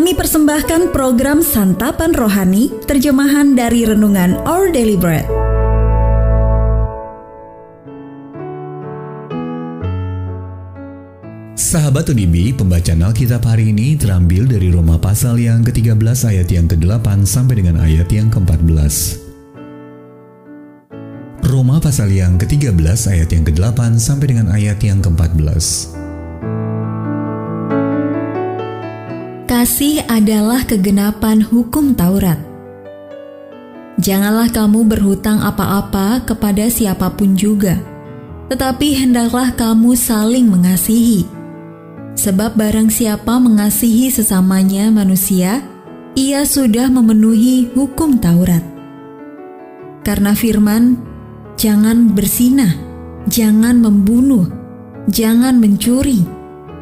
Kami persembahkan program Santapan Rohani, terjemahan dari Renungan Our Daily Bread. Sahabat UDB, pembacaan Alkitab hari ini terambil dari Roma pasal yang ke-13 ayat yang ke-8 sampai dengan ayat yang ke-14. Roma pasal yang ke-13 ayat yang ke-8 sampai dengan ayat yang ke-14. Kasih adalah kegenapan hukum Taurat. Janganlah kamu berhutang apa-apa kepada siapa pun juga, tetapi hendaklah kamu saling mengasihi. Sebab barang siapa mengasihi sesamanya manusia, ia sudah memenuhi hukum Taurat. Karena firman, jangan bersinah, jangan membunuh, jangan mencuri,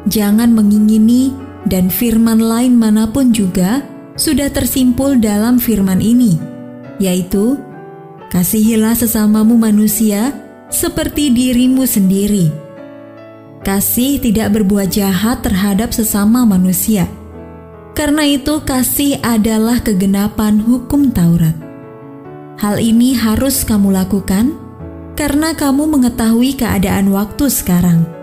jangan mengingini, dan firman lain mana pun juga sudah tersimpul dalam firman ini, yaitu: "Kasihilah sesamamu manusia seperti dirimu sendiri." Kasih tidak berbuat jahat terhadap sesama manusia. Karena itu, kasih adalah kegenapan hukum Taurat. Hal ini harus kamu lakukan karena kamu mengetahui keadaan waktu sekarang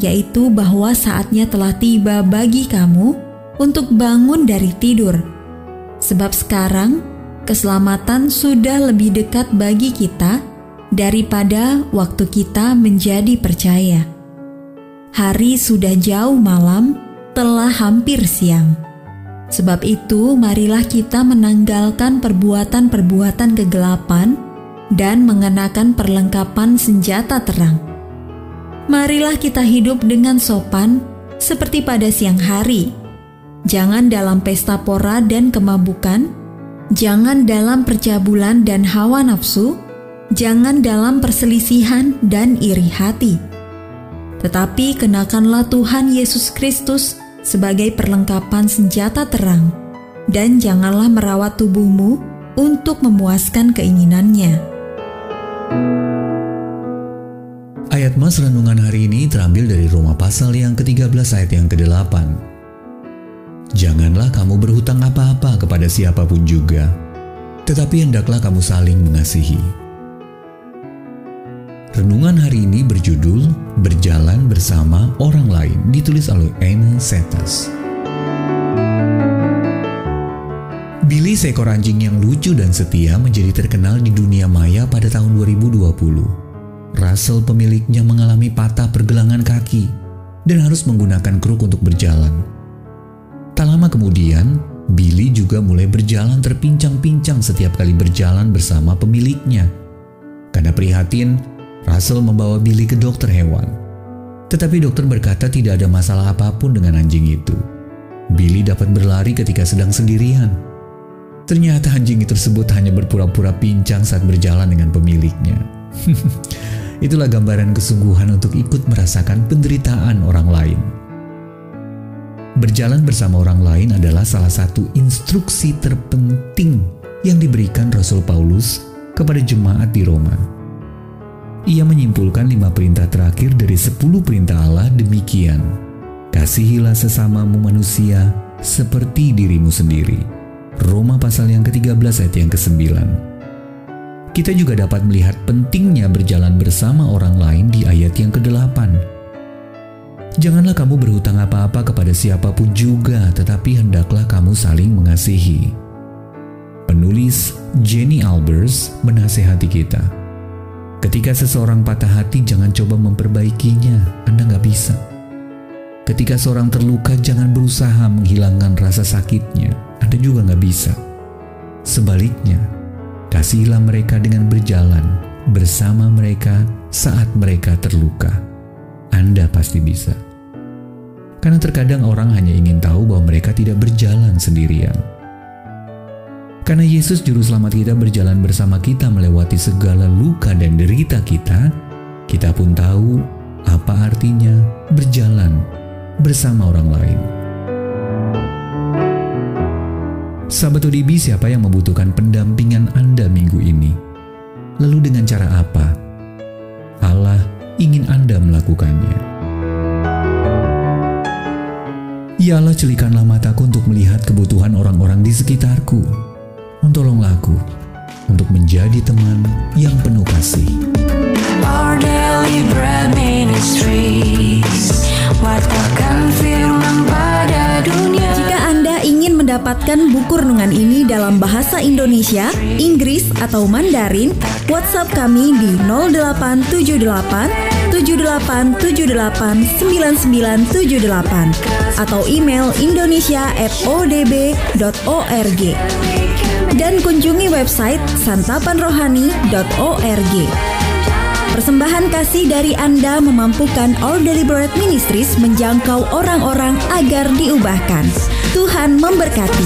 yaitu bahwa saatnya telah tiba bagi kamu untuk bangun dari tidur. Sebab sekarang keselamatan sudah lebih dekat bagi kita daripada waktu kita menjadi percaya. Hari sudah jauh malam, telah hampir siang. Sebab itu, marilah kita menanggalkan perbuatan-perbuatan kegelapan dan mengenakan perlengkapan senjata terang marilah kita hidup dengan sopan seperti pada siang hari. Jangan dalam pesta pora dan kemabukan, jangan dalam percabulan dan hawa nafsu, jangan dalam perselisihan dan iri hati. Tetapi kenakanlah Tuhan Yesus Kristus sebagai perlengkapan senjata terang, dan janganlah merawat tubuhmu untuk memuaskan keinginannya. Ayat Mas Renungan hari ini terambil dari Roma pasal yang ke-13 ayat yang ke-8. Janganlah kamu berhutang apa-apa kepada siapa pun juga, tetapi hendaklah kamu saling mengasihi. Renungan hari ini berjudul Berjalan Bersama Orang Lain, ditulis oleh Anne Setas. Billy seekor anjing yang lucu dan setia menjadi terkenal di dunia maya pada tahun 2020. Russell pemiliknya mengalami patah pergelangan kaki dan harus menggunakan kruk untuk berjalan. Tak lama kemudian, Billy juga mulai berjalan terpincang-pincang setiap kali berjalan bersama pemiliknya. Karena prihatin, Russell membawa Billy ke dokter hewan. Tetapi dokter berkata tidak ada masalah apa pun dengan anjing itu. Billy dapat berlari ketika sedang sendirian. Ternyata anjing tersebut hanya berpura-pura pincang saat berjalan dengan pemiliknya. Itulah gambaran kesungguhan untuk ikut merasakan penderitaan orang lain. Berjalan bersama orang lain adalah salah satu instruksi terpenting yang diberikan Rasul Paulus kepada jemaat di Roma. Ia menyimpulkan lima perintah terakhir dari sepuluh perintah Allah demikian. Kasihilah sesamamu manusia seperti dirimu sendiri. Roma pasal yang ke-13 ayat yang ke-9 kita juga dapat melihat pentingnya berjalan bersama orang lain di ayat yang ke-8. Janganlah kamu berhutang apa-apa kepada siapa pun juga, tetapi hendaklah kamu saling mengasihi. Penulis Jenny Albers menasehati kita. Ketika seseorang patah hati, jangan coba memperbaikinya. Anda nggak bisa. Ketika seorang terluka, jangan berusaha menghilangkan rasa sakitnya. Anda juga nggak bisa. Sebaliknya, Kasihilah mereka dengan berjalan bersama mereka saat mereka terluka. Anda pasti bisa. Karena terkadang orang hanya ingin tahu bahwa mereka tidak berjalan sendirian. Karena Yesus juru selamat kita berjalan bersama kita melewati segala luka dan derita kita, kita pun tahu apa artinya berjalan bersama orang lain. Sahabat ODB, siapa yang membutuhkan pendampingan Anda minggu ini? Lalu dengan cara apa? Allah ingin Anda melakukannya. Ya Allah celikanlah mataku untuk melihat kebutuhan orang-orang di sekitarku. Tolonglah aku untuk menjadi teman yang penuh kasih. Mendapatkan buku renungan ini dalam bahasa Indonesia, Inggris, atau Mandarin, WhatsApp kami di 0878 7878 9978 atau email indonesia@odb.org dan kunjungi website santapanrohani.org. Persembahan kasih dari Anda memampukan All Deliberate Ministries menjangkau orang-orang agar diubahkan. Tuhan memberkati.